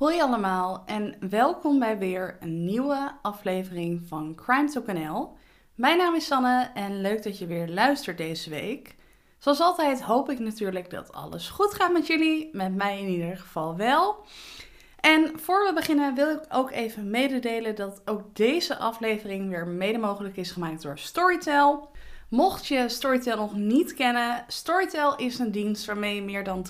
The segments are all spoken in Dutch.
Hoi allemaal en welkom bij weer een nieuwe aflevering van Crime NL. Mijn naam is Sanne en leuk dat je weer luistert deze week. Zoals altijd hoop ik natuurlijk dat alles goed gaat met jullie, met mij in ieder geval wel. En voor we beginnen wil ik ook even mededelen dat ook deze aflevering weer mede mogelijk is gemaakt door Storytel. Mocht je Storytel nog niet kennen, Storytel is een dienst waarmee je meer dan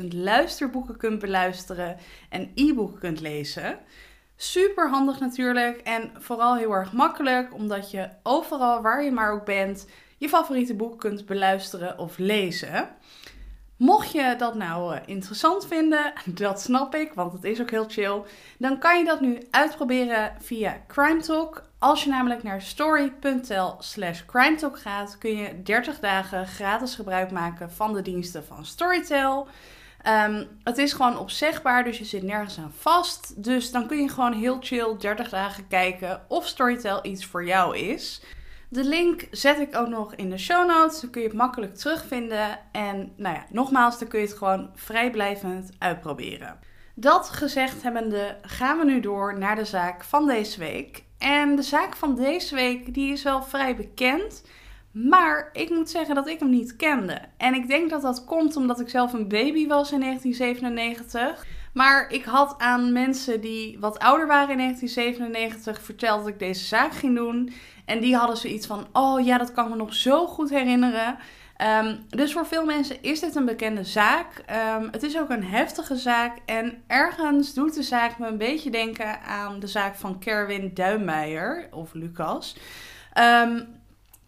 350.000 luisterboeken kunt beluisteren en e-boeken kunt lezen. Super handig natuurlijk en vooral heel erg makkelijk, omdat je overal waar je maar ook bent je favoriete boek kunt beluisteren of lezen. Mocht je dat nou eh, interessant vinden, dat snap ik, want het is ook heel chill, dan kan je dat nu uitproberen via Crime Talk. Als je namelijk naar story.tel slash crimetalk gaat, kun je 30 dagen gratis gebruik maken van de diensten van Storytel. Ehm, het is gewoon opzegbaar, dus je zit nergens aan vast. Dus dan kun je gewoon heel chill 30 dagen kijken of Storytel iets voor jou is. De link zet ik ook nog in de show notes. Dan kun je het makkelijk terugvinden. En nou ja, nogmaals, dan kun je het gewoon vrijblijvend uitproberen. Dat gezegd hebbende, gaan we nu door naar de zaak van deze week. En de zaak van deze week, die is wel vrij bekend. Maar ik moet zeggen dat ik hem niet kende. En ik denk dat dat komt omdat ik zelf een baby was in 1997. Maar ik had aan mensen die wat ouder waren in 1997 verteld dat ik deze zaak ging doen. En die hadden zoiets van: oh ja, dat kan me nog zo goed herinneren. Ehm, dus voor veel mensen is dit een bekende zaak. Um, het is ook een heftige zaak. En ergens doet de zaak me een beetje denken aan de zaak van Kerwin Duinmeijer of Lucas. Um,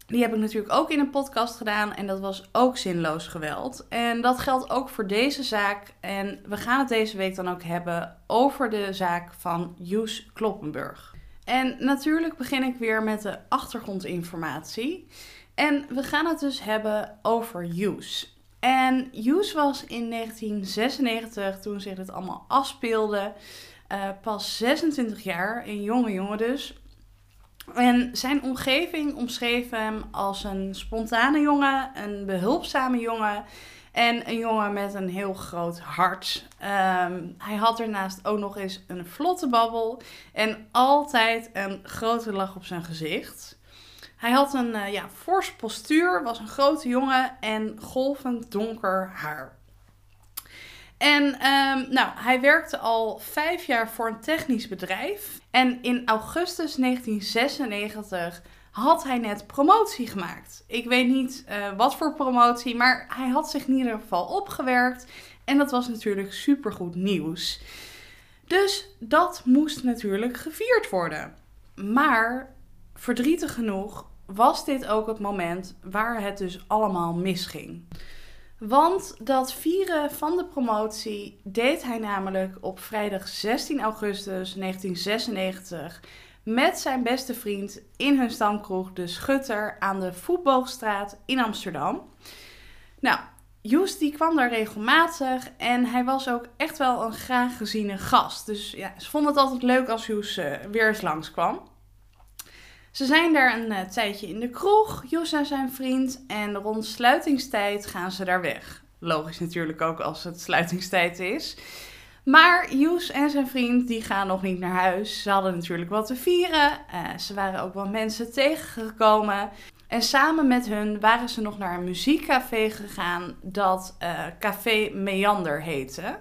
die heb ik natuurlijk ook in een podcast gedaan en dat was ook zinloos geweld. En dat geldt ook voor deze zaak. En we gaan het deze week dan ook hebben over de zaak van Joes Kloppenburg. En natuurlijk begin ik weer met de achtergrondinformatie. En we gaan het dus hebben over Joes. En Joes was in 1996, toen zich dit allemaal afspeelde, uh, pas 26 jaar, een jonge jongen dus. En zijn omgeving omschreef hem als een spontane jongen, een behulpzame jongen en een jongen met een heel groot hart. Ehm, hij had ernaast ook nog eens een vlotte babbel en altijd een grote lach op zijn gezicht. Hij had een uh, ja, fors postuur, was een grote jongen en golvend donker haar. En um, nou, hij werkte al vijf jaar voor een technisch bedrijf. En in augustus 1996 had hij net promotie gemaakt. Ik weet niet uh, wat voor promotie, maar hij had zich in ieder geval opgewerkt. En dat was natuurlijk supergoed nieuws. Dus dat moest natuurlijk gevierd worden. Maar verdrietig genoeg was dit ook het moment waar het dus allemaal misging. Want dat vieren van de promotie deed hij namelijk op vrijdag 16 augustus 1996 met zijn beste vriend in hun stamkroeg De Schutter aan de Voetboogstraat in Amsterdam. Nou, Joes die kwam daar regelmatig en hij was ook echt wel een graag geziene gast. Dus ja, ze vonden het altijd leuk als Joes uh, weer eens langskwam. Ze zijn daar een uh, tijdje in de kroeg, Jos en zijn vriend. En rond sluitingstijd gaan ze daar weg. Logisch natuurlijk ook als het sluitingstijd is. Maar Joes en zijn vriend die gaan nog niet naar huis. Ze hadden natuurlijk wat te vieren. Uh, ze waren ook wel mensen tegengekomen. En samen met hun waren ze nog naar een muziekcafé gegaan dat uh, Café Meander heette.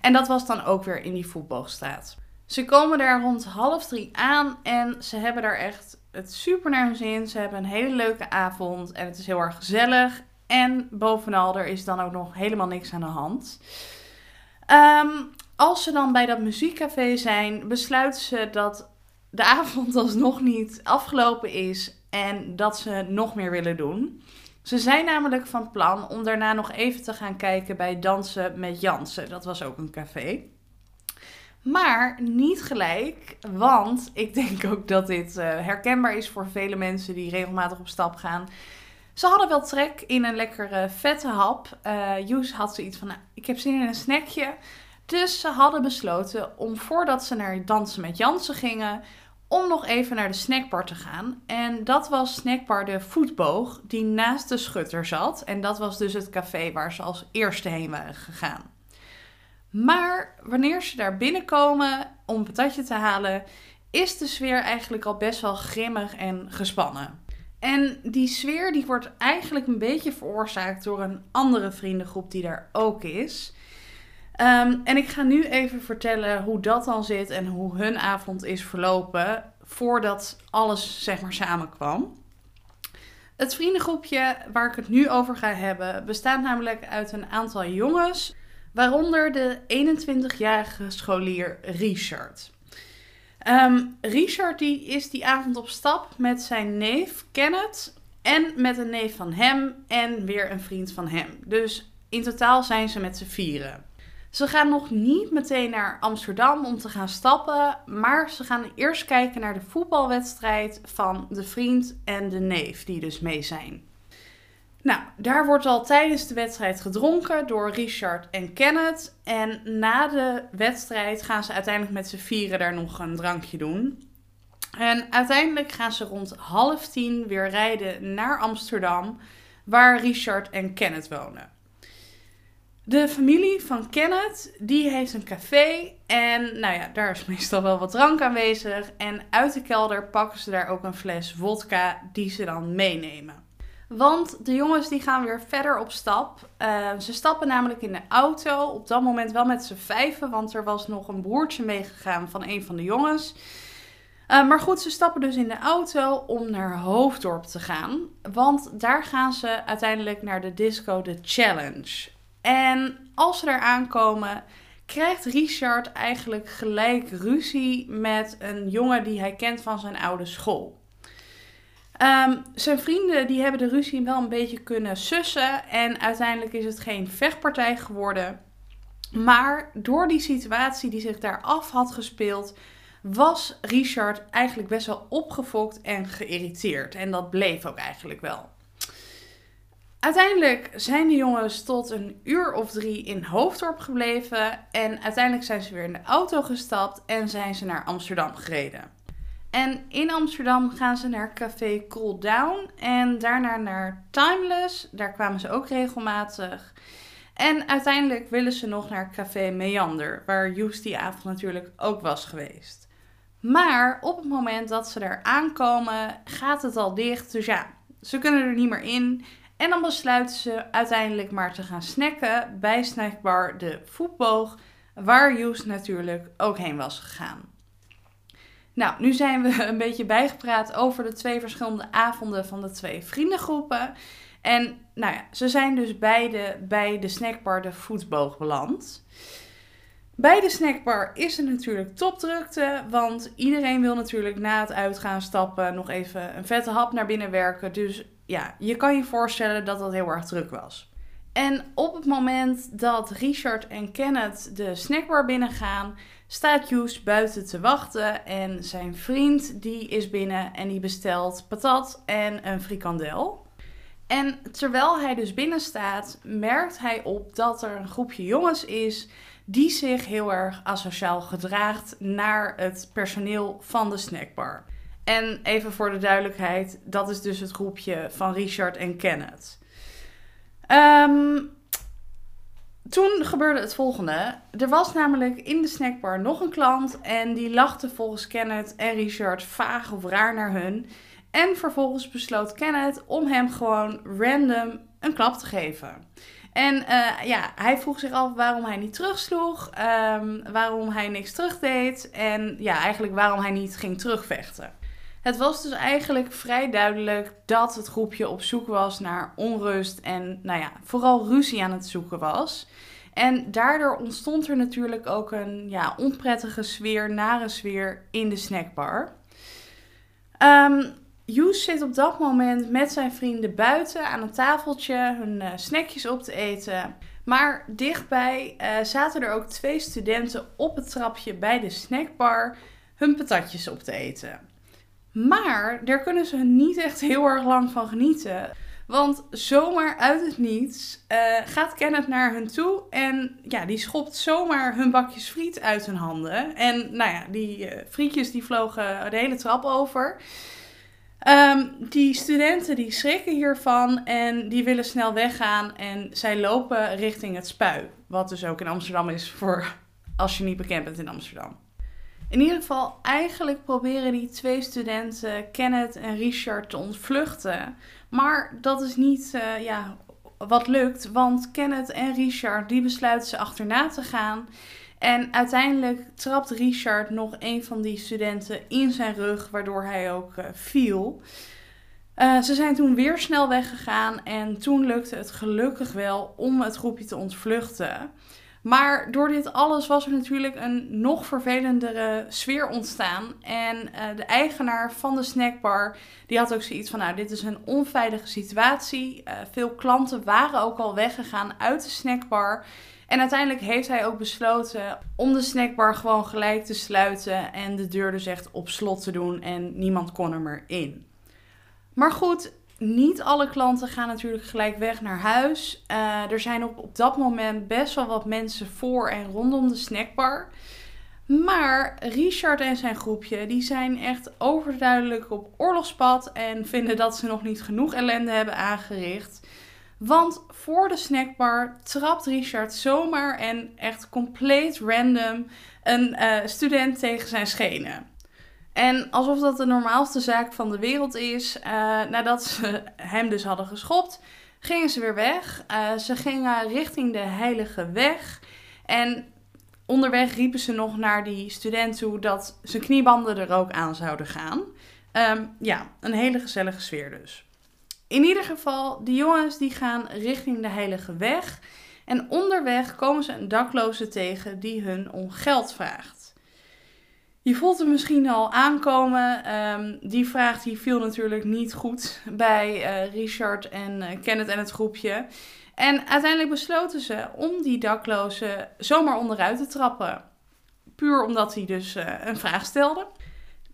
En dat was dan ook weer in die voetbalstraat. Ze komen daar rond half drie aan en ze hebben daar echt het super naar hun zin. Ze hebben een hele leuke avond en het is heel erg gezellig. En bovenal, er is dan ook nog helemaal niks aan de hand. Um, als ze dan bij dat muziekcafé zijn, besluiten ze dat de avond alsnog niet afgelopen is en dat ze nog meer willen doen. Ze zijn namelijk van plan om daarna nog even te gaan kijken bij Dansen met Jansen. Dat was ook een café. Maar niet gelijk, want ik denk ook dat dit uh, herkenbaar is voor vele mensen die regelmatig op stap gaan. Ze hadden wel trek in een lekkere vette hap. Uh, Joes had zoiets van, nou, ik heb zin in een snackje. Dus ze hadden besloten om voordat ze naar dansen met Jansen gingen, om nog even naar de snackbar te gaan. En dat was snackbar de Voetboog, die naast de Schutter zat. En dat was dus het café waar ze als eerste heen waren gegaan. Maar wanneer ze daar binnenkomen om een patatje te halen, is de sfeer eigenlijk al best wel grimmig en gespannen. En die sfeer die wordt eigenlijk een beetje veroorzaakt door een andere vriendengroep die daar ook is. Ehm, en ik ga nu even vertellen hoe dat dan zit en hoe hun avond is verlopen voordat alles zeg maar samenkwam. Het vriendengroepje waar ik het nu over ga hebben bestaat namelijk uit een aantal jongens, waaronder de 21-jarige scholier Richard. Um, Richard die is die avond op stap met zijn neef Kenneth en met een neef van hem en weer een vriend van hem. Dus in totaal zijn ze met z'n vieren. Ze gaan nog niet meteen naar Amsterdam om te gaan stappen, maar ze gaan eerst kijken naar de voetbalwedstrijd van de vriend en de neef die dus mee zijn. Nou, daar wordt al tijdens de wedstrijd gedronken door Richard en Kenneth. En na de wedstrijd gaan ze uiteindelijk met z'n vieren daar nog een drankje doen. En uiteindelijk gaan ze rond half tien weer rijden naar Amsterdam, waar Richard en Kenneth wonen. De familie van Kenneth, die heeft een café en nou ja, daar is meestal wel wat drank aanwezig. En uit de kelder pakken ze daar ook een fles vodka die ze dan meenemen. Want de jongens die gaan weer verder op stap. Uh, ze stappen namelijk in de auto. Op dat moment wel met z'n vijven, want er was nog een broertje meegegaan van een van de jongens. Uh, maar goed, ze stappen dus in de auto om naar Hoofddorp te gaan. Want daar gaan ze uiteindelijk naar de disco The Challenge. En als ze daar aankomen, krijgt Richard eigenlijk gelijk ruzie met een jongen die hij kent van zijn oude school. Um, zijn vrienden die hebben de ruzie wel een beetje kunnen sussen en uiteindelijk is het geen vechtpartij geworden. Maar door die situatie die zich daar af had gespeeld, was Richard eigenlijk best wel opgefokt en geïrriteerd. En dat bleef ook eigenlijk wel. Uiteindelijk zijn de jongens tot een uur of drie in Hoofddorp gebleven. En uiteindelijk zijn ze weer in de auto gestapt en zijn ze naar Amsterdam gereden. En in Amsterdam gaan ze naar café Cool Down en daarna naar Timeless. Daar kwamen ze ook regelmatig. En uiteindelijk willen ze nog naar café Meander, waar Joes die avond natuurlijk ook was geweest. Maar op het moment dat ze daar aankomen, gaat het al dicht. Dus ja, ze kunnen er niet meer in. En dan besluiten ze uiteindelijk maar te gaan snacken bij snackbar De Voetboog, waar Joes natuurlijk ook heen was gegaan. Nou, nu zijn we een beetje bijgepraat over de twee verschillende avonden van de twee vriendengroepen. En nou ja, ze zijn dus beide bij de snackbar De Voetboog beland. Bij de snackbar is er natuurlijk topdrukte, want iedereen wil natuurlijk na het uitgaan stappen nog even een vette hap naar binnen werken. Dus ja, je kan je voorstellen dat dat heel erg druk was. En op het moment dat Richard en Kenneth de snackbar binnengaan, staat Joes buiten te wachten. En zijn vriend die is binnen en die bestelt patat en een frikandel. En terwijl hij dus binnen staat, merkt hij op dat er een groepje jongens is die zich heel erg asociaal gedraagt naar het personeel van de snackbar. En even voor de duidelijkheid, dat is dus het groepje van Richard en Kenneth. Um, toen gebeurde het volgende. Er was namelijk in de snackbar nog een klant en die lachte volgens Kenneth en Richard vaag of raar naar hun. En vervolgens besloot Kenneth om hem gewoon random een klap te geven. En uh, ja, hij vroeg zich af waarom hij niet terugsloeg, um, waarom hij niks terugdeed en ja, eigenlijk waarom hij niet ging terugvechten. Het was dus eigenlijk vrij duidelijk dat het groepje op zoek was naar onrust en nou ja, vooral ruzie aan het zoeken was. En daardoor ontstond er natuurlijk ook een ja, onprettige sfeer, nare sfeer in de snackbar. Um, Joes zit op dat moment met zijn vrienden buiten aan een tafeltje hun uh, snackjes op te eten. Maar dichtbij uh, zaten er ook twee studenten op het trapje bij de snackbar hun patatjes op te eten. Maar daar kunnen ze niet echt heel erg lang van genieten. Want zomaar uit het niets uh, gaat Kenneth naar hun toe en ja, die schopt zomaar hun bakjes friet uit hun handen. En nou ja, die uh, frietjes die vlogen de hele trap over. Um, die studenten die schrikken hiervan en die willen snel weggaan en zij lopen richting het spui. Wat dus ook in Amsterdam is voor als je niet bekend bent in Amsterdam. In ieder geval, eigenlijk proberen die twee studenten, Kenneth en Richard, te ontvluchten. Maar dat is niet uh, ja, wat lukt, want Kenneth en Richard die besluiten ze achterna te gaan. En uiteindelijk trapt Richard nog een van die studenten in zijn rug, waardoor hij ook uh, viel. Uh, ze zijn toen weer snel weggegaan en toen lukte het gelukkig wel om het groepje te ontvluchten. Maar door dit alles was er natuurlijk een nog vervelendere sfeer ontstaan. En uh, de eigenaar van de snackbar, die had ook zoiets van, nou, dit is een onveilige situatie. Uh, veel klanten waren ook al weggegaan uit de snackbar. En uiteindelijk heeft hij ook besloten om de snackbar gewoon gelijk te sluiten en de deur dus echt op slot te doen en niemand kon er meer in. Maar goed, niet alle klanten gaan natuurlijk gelijk weg naar huis. Uh, er zijn op, op dat moment best wel wat mensen voor en rondom de snackbar. Maar Richard en zijn groepje die zijn echt overduidelijk op oorlogspad en vinden dat ze nog niet genoeg ellende hebben aangericht. Want voor de snackbar trapt Richard zomaar en echt compleet random een uh, student tegen zijn schenen. En alsof dat de normaalste zaak van de wereld is, uh, nadat ze hem dus hadden geschopt, gingen ze weer weg. Uh, ze gingen richting de Heilige Weg. En onderweg riepen ze nog naar die student toe dat zijn kniebanden er ook aan zouden gaan. Um, ja, een hele gezellige sfeer dus. In ieder geval, die jongens die gaan richting de Heilige Weg. En onderweg komen ze een dakloze tegen die hun om geld vraagt. Je voelt hem misschien al aankomen. Um, die vraag die viel natuurlijk niet goed bij uh, Richard en uh, Kenneth en het groepje. En uiteindelijk besloten ze om die dakloze zomaar onderuit te trappen. Puur omdat hij dus uh, een vraag stelde.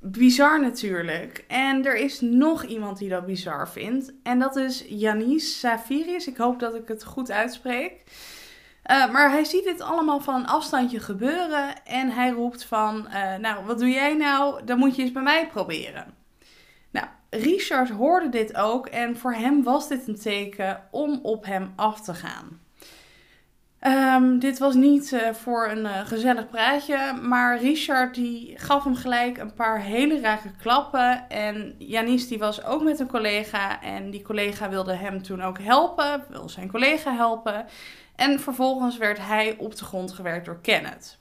Bizar natuurlijk. En er is nog iemand die dat bizar vindt. En dat is Yanis Safiris. Ik hoop dat ik het goed uitspreek. Uh, maar hij ziet dit allemaal van een afstandje gebeuren. En hij roept van, uh, nou, wat doe jij nou? Dan moet je eens bij mij proberen. Nou, Richard hoorde dit ook. En voor hem was dit een teken om op hem af te gaan. Um, dit was niet uh, voor een gezellig praatje, maar Richard die gaf hem gelijk een paar hele rake klappen. En Janice die was ook met een collega en die collega wilde hem toen ook helpen, wilde zijn collega helpen. En vervolgens werd hij op de grond gewerkt door Kenneth.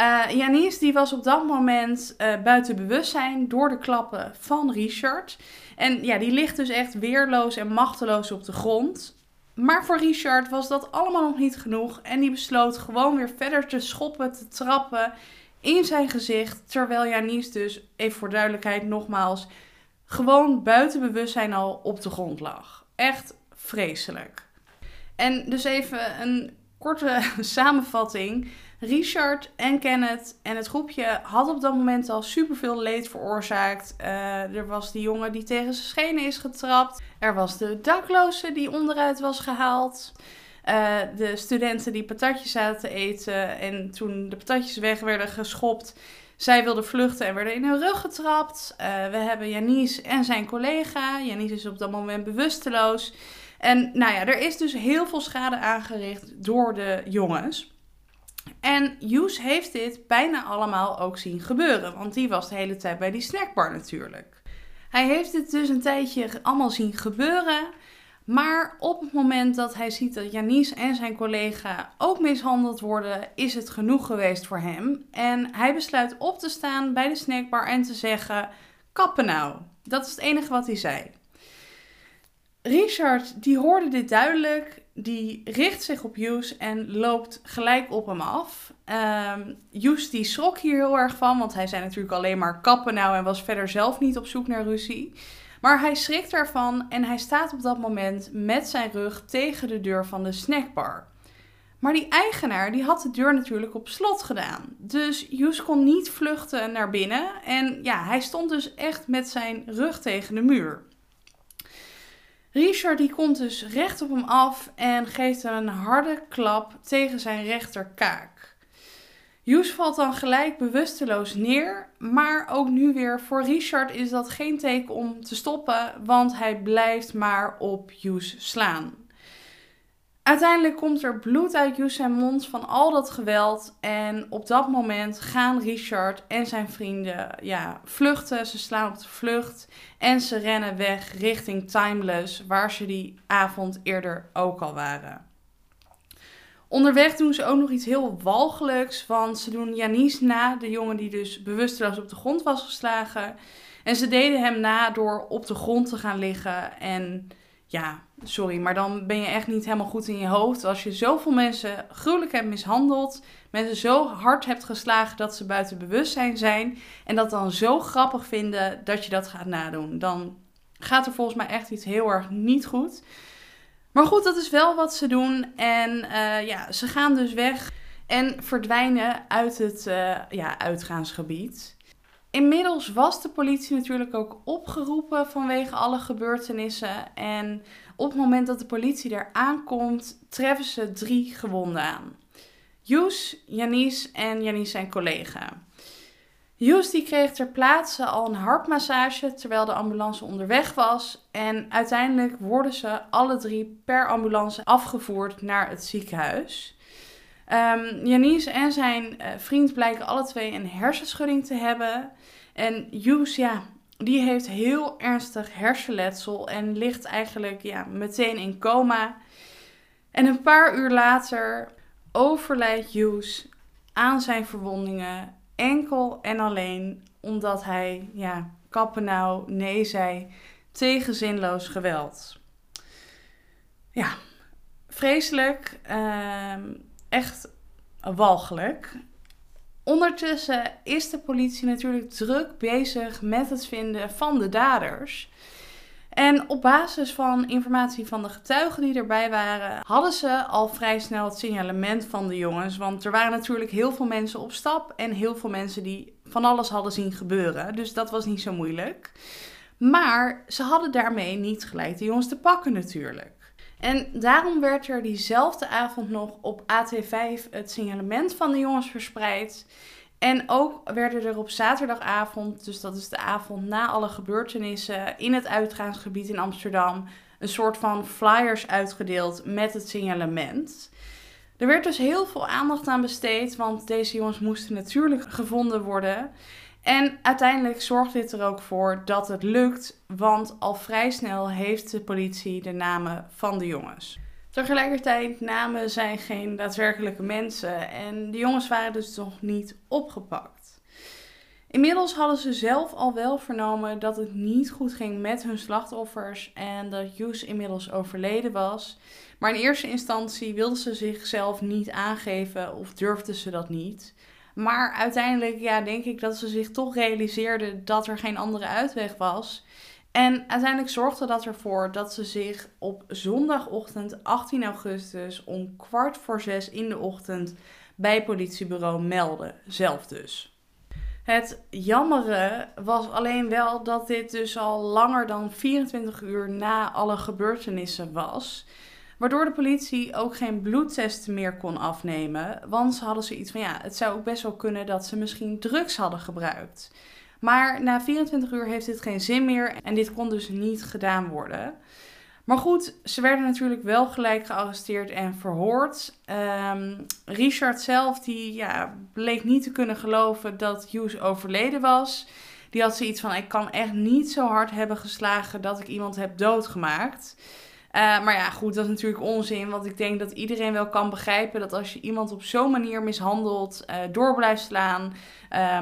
Uh, Janice die was op dat moment uh, buiten bewustzijn door de klappen van Richard. En ja, die ligt dus echt weerloos en machteloos op de grond. Maar voor Richard was dat allemaal nog niet genoeg en die besloot gewoon weer verder te schoppen, te trappen in zijn gezicht. Terwijl Janice dus, even voor duidelijkheid nogmaals, gewoon buiten bewustzijn al op de grond lag. Echt vreselijk. En dus even een korte samenvatting. Richard en Kenneth en het groepje hadden op dat moment al superveel leed veroorzaakt. Uh, er was die jongen die tegen zijn schenen is getrapt. Er was de dakloze die onderuit was gehaald. Uh, de studenten die patatjes zaten te eten en toen de patatjes weg werden geschopt. Zij wilden vluchten en werden in hun rug getrapt. Uh, we hebben Janice en zijn collega. Janice is op dat moment bewusteloos. En nou ja, er is dus heel veel schade aangericht door de jongens. En Hughes heeft dit bijna allemaal ook zien gebeuren, want die was de hele tijd bij die snackbar natuurlijk. Hij heeft dit dus een tijdje allemaal zien gebeuren. Maar op het moment dat hij ziet dat Janice en zijn collega ook mishandeld worden, is het genoeg geweest voor hem. En hij besluit op te staan bij de snackbar en te zeggen: kappen nou. Dat is het enige wat hij zei. Richard die hoorde dit duidelijk, die richt zich op Hughes en loopt gelijk op hem af. Um, die schrok hier heel erg van, want hij zei natuurlijk alleen maar kappen nou en was verder zelf niet op zoek naar ruzie. Maar hij schrikt ervan en hij staat op dat moment met zijn rug tegen de deur van de snackbar. Maar die eigenaar die had de deur natuurlijk op slot gedaan. Dus Hughes kon niet vluchten naar binnen. En ja, hij stond dus echt met zijn rug tegen de muur. Richard die komt dus recht op hem af en geeft een harde klap tegen zijn rechterkaak. Hughes valt dan gelijk bewusteloos neer, maar ook nu weer voor Richard is dat geen teken om te stoppen, want hij blijft maar op Hughes slaan. Uiteindelijk komt er bloed uit Hughes mond van al dat geweld. En op dat moment gaan Richard en zijn vrienden ja, vluchten. Ze slaan op de vlucht en ze rennen weg richting Timeless, waar ze die avond eerder ook al waren. Onderweg doen ze ook nog iets heel walgelijks, want ze doen Janice na, de jongen die dus bewusteloos op de grond was geslagen. En ze deden hem na door op de grond te gaan liggen en ja, sorry, maar dan ben je echt niet helemaal goed in je hoofd. Als je zoveel mensen gruwelijk hebt mishandeld, mensen zo hard hebt geslagen dat ze buiten bewustzijn zijn en dat dan zo grappig vinden dat je dat gaat nadoen, dan gaat er volgens mij echt iets heel erg niet goed. Maar goed, dat is wel wat ze doen. En uh, ja, ze gaan dus weg en verdwijnen uit het uh, ja, uitgaansgebied. Inmiddels was de politie natuurlijk ook opgeroepen vanwege alle gebeurtenissen. En op het moment dat de politie daar aankomt, treffen ze drie gewonden aan. Joes, Janice en Janice zijn collega. Joes die kreeg ter plaatse al een hartmassage terwijl de ambulance onderweg was. En uiteindelijk worden ze alle drie per ambulance afgevoerd naar het ziekenhuis. Um, Janice en zijn uh, vriend blijken alle twee een hersenschudding te hebben. En Hughes, ja, die heeft heel ernstig hersenletsel en ligt eigenlijk ja, meteen in coma. En een paar uur later overlijdt Hughes aan zijn verwondingen enkel en alleen omdat hij, ja, kappen nou nee zei tegen zinloos geweld. Ja, vreselijk. Uh, echt walgelijk. Ondertussen is de politie natuurlijk druk bezig met het vinden van de daders. En op basis van informatie van de getuigen die erbij waren, hadden ze al vrij snel het signalement van de jongens. Want er waren natuurlijk heel veel mensen op stap en heel veel mensen die van alles hadden zien gebeuren. Dus dat was niet zo moeilijk. Maar ze hadden daarmee niet gelijk de jongens te pakken natuurlijk. En daarom werd er diezelfde avond nog op AT5 het signalement van de jongens verspreid. En ook werden er op zaterdagavond, dus dat is de avond na alle gebeurtenissen in het uitgaansgebied in Amsterdam, een soort van flyers uitgedeeld met het signalement. Er werd dus heel veel aandacht aan besteed, want deze jongens moesten natuurlijk gevonden worden. En uiteindelijk zorgt dit er ook voor dat het lukt, want al vrij snel heeft de politie de namen van de jongens. Tegelijkertijd namen zijn geen daadwerkelijke mensen en de jongens waren dus nog niet opgepakt. Inmiddels hadden ze zelf al wel vernomen dat het niet goed ging met hun slachtoffers en dat Hughes inmiddels overleden was. Maar in eerste instantie wilden ze zichzelf niet aangeven of durfden ze dat niet. Maar uiteindelijk ja, denk ik dat ze zich toch realiseerden dat er geen andere uitweg was. En uiteindelijk zorgde dat ervoor dat ze zich op zondagochtend 18 augustus om kwart voor zes in de ochtend bij politiebureau melden. Zelf dus. Het jammere was alleen wel dat dit dus al langer dan 24 uur na alle gebeurtenissen was. Waardoor de politie ook geen bloedtesten meer kon afnemen. Want ze hadden zoiets van ja, het zou ook best wel kunnen dat ze misschien drugs hadden gebruikt. Maar na 24 uur heeft dit geen zin meer en dit kon dus niet gedaan worden. Maar goed, ze werden natuurlijk wel gelijk gearresteerd en verhoord. Um, Richard zelf, die ja, bleek niet te kunnen geloven dat Hughes overleden was. Die had zoiets van: ik kan echt niet zo hard hebben geslagen dat ik iemand heb doodgemaakt. Uh, maar ja, goed, dat is natuurlijk onzin. Want ik denk dat iedereen wel kan begrijpen dat als je iemand op zo'n manier mishandelt, uh, door blijft slaan,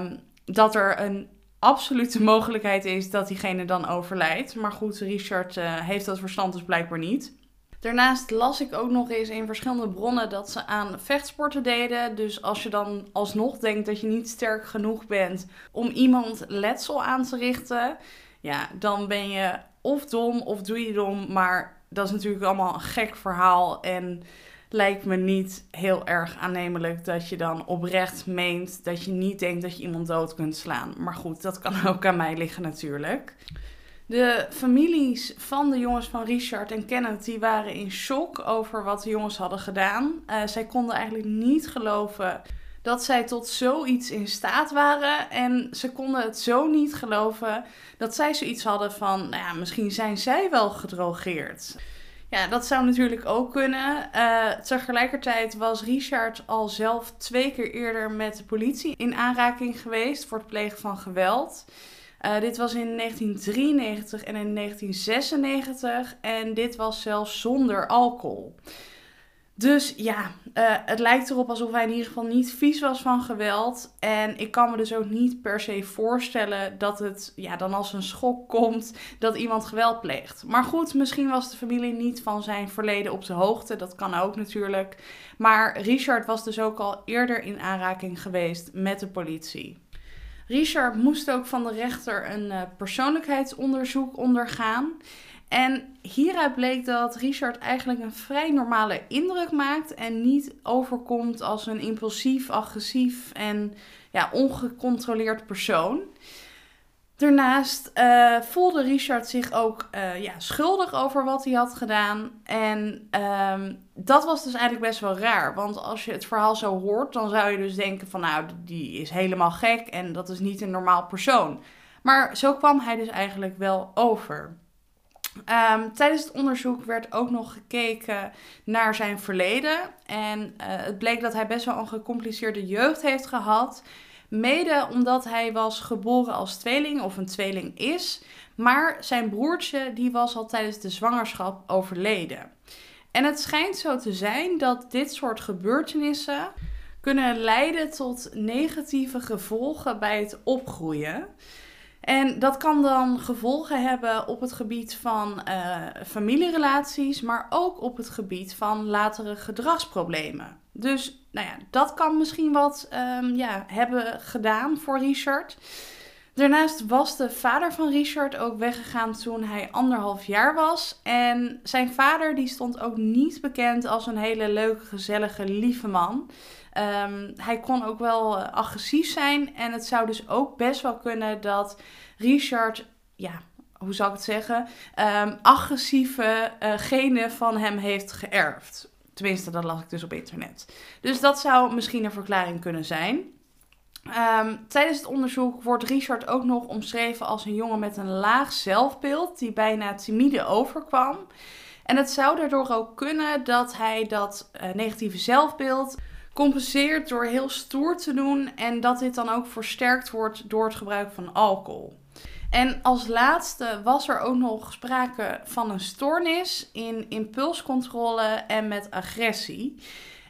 um, dat er een absolute mogelijkheid is dat diegene dan overlijdt. Maar goed, Richard uh, heeft dat verstand dus blijkbaar niet. Daarnaast las ik ook nog eens in verschillende bronnen dat ze aan vechtsporten deden. Dus als je dan alsnog denkt dat je niet sterk genoeg bent om iemand letsel aan te richten, ja, dan ben je of dom of doe je dom. Maar dat is natuurlijk allemaal een gek verhaal. En lijkt me niet heel erg aannemelijk dat je dan oprecht meent dat je niet denkt dat je iemand dood kunt slaan. Maar goed, dat kan ook aan mij liggen natuurlijk. De families van de jongens van Richard en Kenneth die waren in shock over wat de jongens hadden gedaan. Uh, zij konden eigenlijk niet geloven dat zij tot zoiets in staat waren. En ze konden het zo niet geloven dat zij zoiets hadden van, nou ja, misschien zijn zij wel gedrogeerd. Ja, dat zou natuurlijk ook kunnen. Uh, tegelijkertijd was Richard al zelf twee keer eerder met de politie in aanraking geweest voor het plegen van geweld. Uh, dit was in 1993 en in 1996 en dit was zelfs zonder alcohol. Dus ja, uh, het lijkt erop alsof hij in ieder geval niet vies was van geweld. En ik kan me dus ook niet per se voorstellen dat het ja, dan als een schok komt dat iemand geweld pleegt. Maar goed, misschien was de familie niet van zijn verleden op de hoogte. Dat kan ook natuurlijk. Maar Richard was dus ook al eerder in aanraking geweest met de politie. Richard moest ook van de rechter een uh, persoonlijkheidsonderzoek ondergaan. En hieruit bleek dat Richard eigenlijk een vrij normale indruk maakt en niet overkomt als een impulsief, agressief en ja, ongecontroleerd persoon. Daarnaast uh, voelde Richard zich ook uh, ja, schuldig over wat hij had gedaan. En um, dat was dus eigenlijk best wel raar. Want als je het verhaal zo hoort, dan zou je dus denken van nou, die is helemaal gek en dat is niet een normaal persoon. Maar zo kwam hij dus eigenlijk wel over. Um, tijdens het onderzoek werd ook nog gekeken naar zijn verleden. En uh, het bleek dat hij best wel een gecompliceerde jeugd heeft gehad. Mede omdat hij was geboren als tweeling of een tweeling is. Maar zijn broertje die was al tijdens de zwangerschap overleden. En het schijnt zo te zijn dat dit soort gebeurtenissen kunnen leiden tot negatieve gevolgen bij het opgroeien. En dat kan dan gevolgen hebben op het gebied van uh, familierelaties, maar ook op het gebied van latere gedragsproblemen. Dus nou ja, dat kan misschien wat um, ja, hebben gedaan voor Richard. Daarnaast was de vader van Richard ook weggegaan toen hij anderhalf jaar was. En zijn vader die stond ook niet bekend als een hele leuke, gezellige, lieve man. Um, hij kon ook wel uh, agressief zijn. En het zou dus ook best wel kunnen dat Richard, ja, hoe zou ik het zeggen, um, agressieve uh, genen van hem heeft geërfd. Tenminste, dat las ik dus op internet. Dus dat zou misschien een verklaring kunnen zijn. Um, tijdens het onderzoek wordt Richard ook nog omschreven als een jongen met een laag zelfbeeld, die bijna timide overkwam. En het zou daardoor ook kunnen dat hij dat uh, negatieve zelfbeeld compenseert door heel stoer te doen en dat dit dan ook versterkt wordt door het gebruik van alcohol. En als laatste was er ook nog sprake van een stoornis in impulscontrole en met agressie.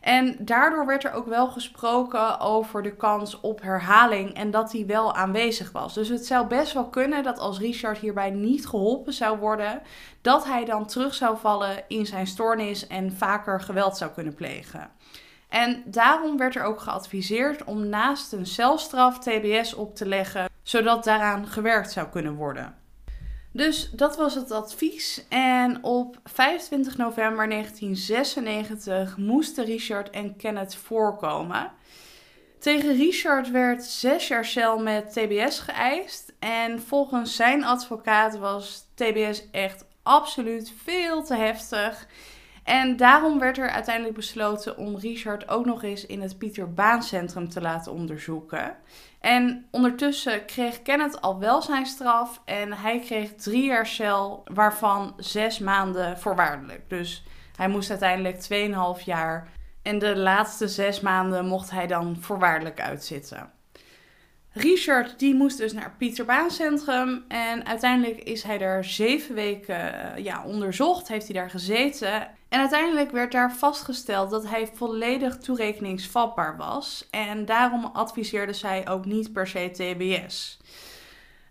En daardoor werd er ook wel gesproken over de kans op herhaling en dat die wel aanwezig was. Dus het zou best wel kunnen dat als Richard hierbij niet geholpen zou worden, dat hij dan terug zou vallen in zijn stoornis en vaker geweld zou kunnen plegen. En daarom werd er ook geadviseerd om naast een celstraf TBS op te leggen, zodat daaraan gewerkt zou kunnen worden. Dus dat was het advies. En op 25 november 1996 moesten Richard en Kenneth voorkomen. Tegen Richard werd zes jaar cel met TBS geëist. En volgens zijn advocaat was TBS echt absoluut veel te heftig. En daarom werd er uiteindelijk besloten om Richard ook nog eens in het Pieter Baan Centrum te laten onderzoeken. En ondertussen kreeg Kenneth al wel zijn straf en hij kreeg drie jaar cel, waarvan zes maanden voorwaardelijk. Dus hij moest uiteindelijk 2,5 jaar en de laatste zes maanden mocht hij dan voorwaardelijk uitzitten. Richard die moest dus naar Pieter Centrum en uiteindelijk is hij daar zeven weken eh, ja, onderzocht, heeft hij daar gezeten. En uiteindelijk werd daar vastgesteld dat hij volledig toerekeningsvatbaar was en daarom adviseerde zij ook niet per se TBS.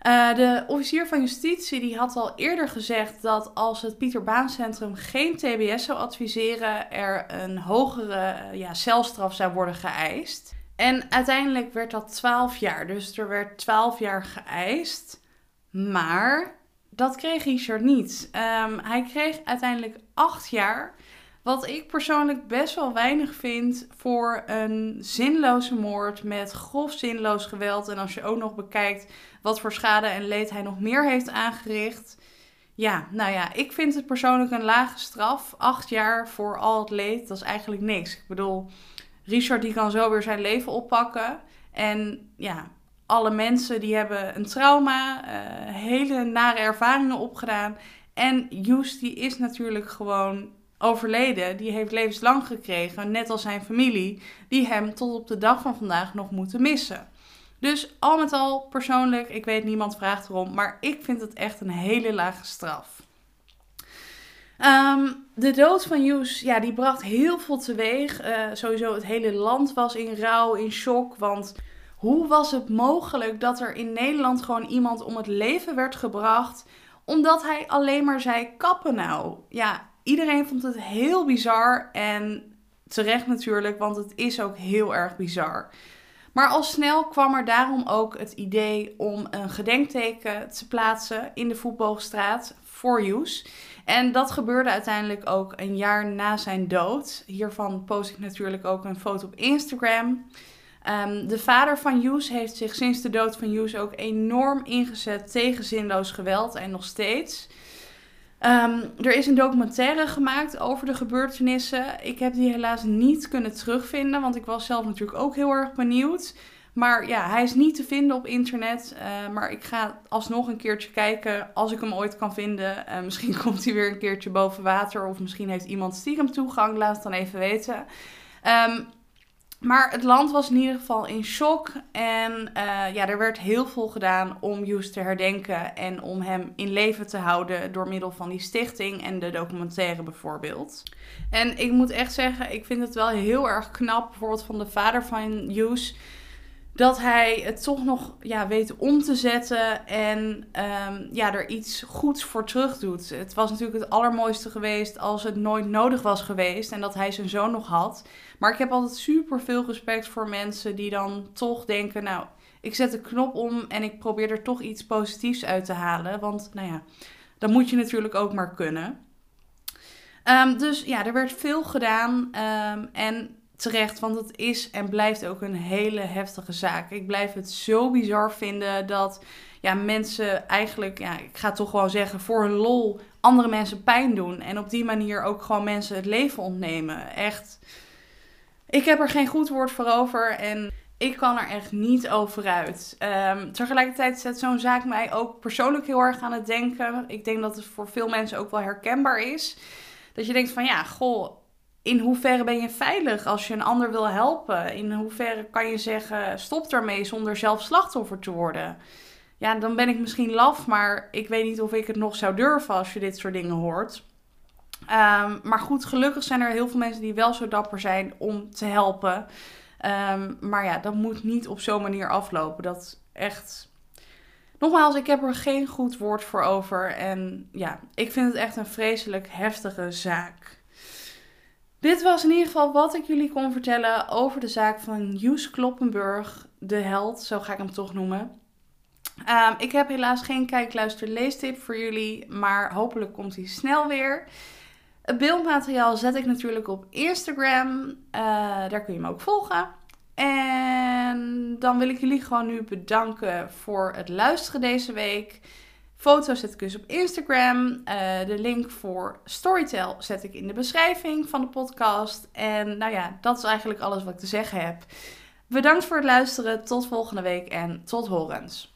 Uh, de officier van justitie die had al eerder gezegd dat als het Pieter Baan Centrum geen TBS zou adviseren, er een hogere ja, celstraf zou worden geëist. En uiteindelijk werd dat 12 jaar. Dus er werd 12 jaar geëist. Maar dat kreeg Richard niet. Um, hij kreeg uiteindelijk 8 jaar. Wat ik persoonlijk best wel weinig vind voor een zinloze moord met grof zinloos geweld. En als je ook nog bekijkt wat voor schade en leed hij nog meer heeft aangericht. Ja, nou ja, ik vind het persoonlijk een lage straf. Acht jaar voor al het leed, dat is eigenlijk niks. Ik bedoel, Richard die kan zo weer zijn leven oppakken. En ja, alle mensen die hebben een trauma, uh, hele nare ervaringen opgedaan. En Joes die is natuurlijk gewoon overleden. Die heeft levenslang gekregen, net als zijn familie, die hem tot op de dag van vandaag nog moeten missen. Dus al met al, persoonlijk, ik weet niemand vraagt erom, maar ik vind het echt een hele lage straf. Ehm, de dood van Hughes, ja, die bracht heel veel teweeg. Uh, sowieso het hele land was in rouw, in shock, want hoe was het mogelijk dat er in Nederland gewoon iemand om het leven werd gebracht omdat hij alleen maar zei kappen nou? Ja, iedereen vond het heel bizar en terecht natuurlijk, want het is ook heel erg bizar. Maar al snel kwam er daarom ook het idee om een gedenkteken te plaatsen in de Voetbalstraat voor Hughes. En dat gebeurde uiteindelijk ook een jaar na zijn dood. Hiervan post ik natuurlijk ook een foto op Instagram. Ehm, de vader van Hughes heeft zich sinds de dood van Hughes ook enorm ingezet tegen zinloos geweld en nog steeds. Ehm, er is een documentaire gemaakt over de gebeurtenissen. Ik heb die helaas niet kunnen terugvinden, want ik was zelf natuurlijk ook heel erg benieuwd. Maar ja, hij is niet te vinden op internet. Uh, maar ik ga alsnog een keertje kijken als ik hem ooit kan vinden. Uh, misschien komt hij weer een keertje boven water. Of misschien heeft iemand stiekem toegang. Laat het dan even weten. Um, maar het land was in ieder geval in shock. En uh, ja, er werd heel veel gedaan om Hughes te herdenken. En om hem in leven te houden door middel van die stichting en de documentaire bijvoorbeeld. En ik moet echt zeggen, ik vind het wel heel erg knap. Bijvoorbeeld van de vader van Hughes dat hij het toch nog ja, weet om te zetten en um, ja, er iets goeds voor terug doet. Het was natuurlijk het allermooiste geweest als het nooit nodig was geweest en dat hij zijn zoon nog had. Maar ik heb altijd super veel respect voor mensen die dan toch denken, nou, ik zet de knop om en ik probeer er toch iets positiefs uit te halen. Want nou ja, dat moet je natuurlijk ook maar kunnen. Um, dus ja, er werd veel gedaan um, en terecht, want het is en blijft ook een hele heftige zaak. Ik blijf het zo bizar vinden dat ja, mensen eigenlijk, ja, ik ga toch gewoon zeggen, voor hun lol andere mensen pijn doen. En op die manier ook gewoon mensen het leven ontnemen. Echt. Ik heb er geen goed woord voor over en ik kan er echt niet over uit. Um, tegelijkertijd zet zo'n zaak mij ook persoonlijk heel erg aan het denken. Ik denk dat het voor veel mensen ook wel herkenbaar is. Dat je denkt van ja, goh, in hoeverre ben je veilig als je een ander wil helpen? In hoeverre kan je zeggen, stop daarmee zonder zelf slachtoffer te worden? Ja, dan ben ik misschien laf, maar ik weet niet of ik het nog zou durven als je dit soort dingen hoort. Um, maar goed, gelukkig zijn er heel veel mensen die wel zo dapper zijn om te helpen. Um, maar ja, dat moet niet op zo'n manier aflopen. Dat echt. Nogmaals, ik heb er geen goed woord voor over. En ja, ik vind het echt een vreselijk heftige zaak. Dit was in ieder geval wat ik jullie kon vertellen over de zaak van Hughes Kloppenburg, de held, zo ga ik hem toch noemen. Um, ik heb helaas geen kijk, luister, leestip voor jullie, maar hopelijk komt hij snel weer. Het beeldmateriaal zet ik natuurlijk op Instagram, uh, daar kun je me ook volgen. En dan wil ik jullie gewoon nu bedanken voor het luisteren deze week. Foto's zet ik dus op Instagram. Uh, de link voor Storytel zet ik in de beschrijving van de podcast. En nou ja, dat is eigenlijk alles wat ik te zeggen heb. Bedankt voor het luisteren. Tot volgende week en tot horens.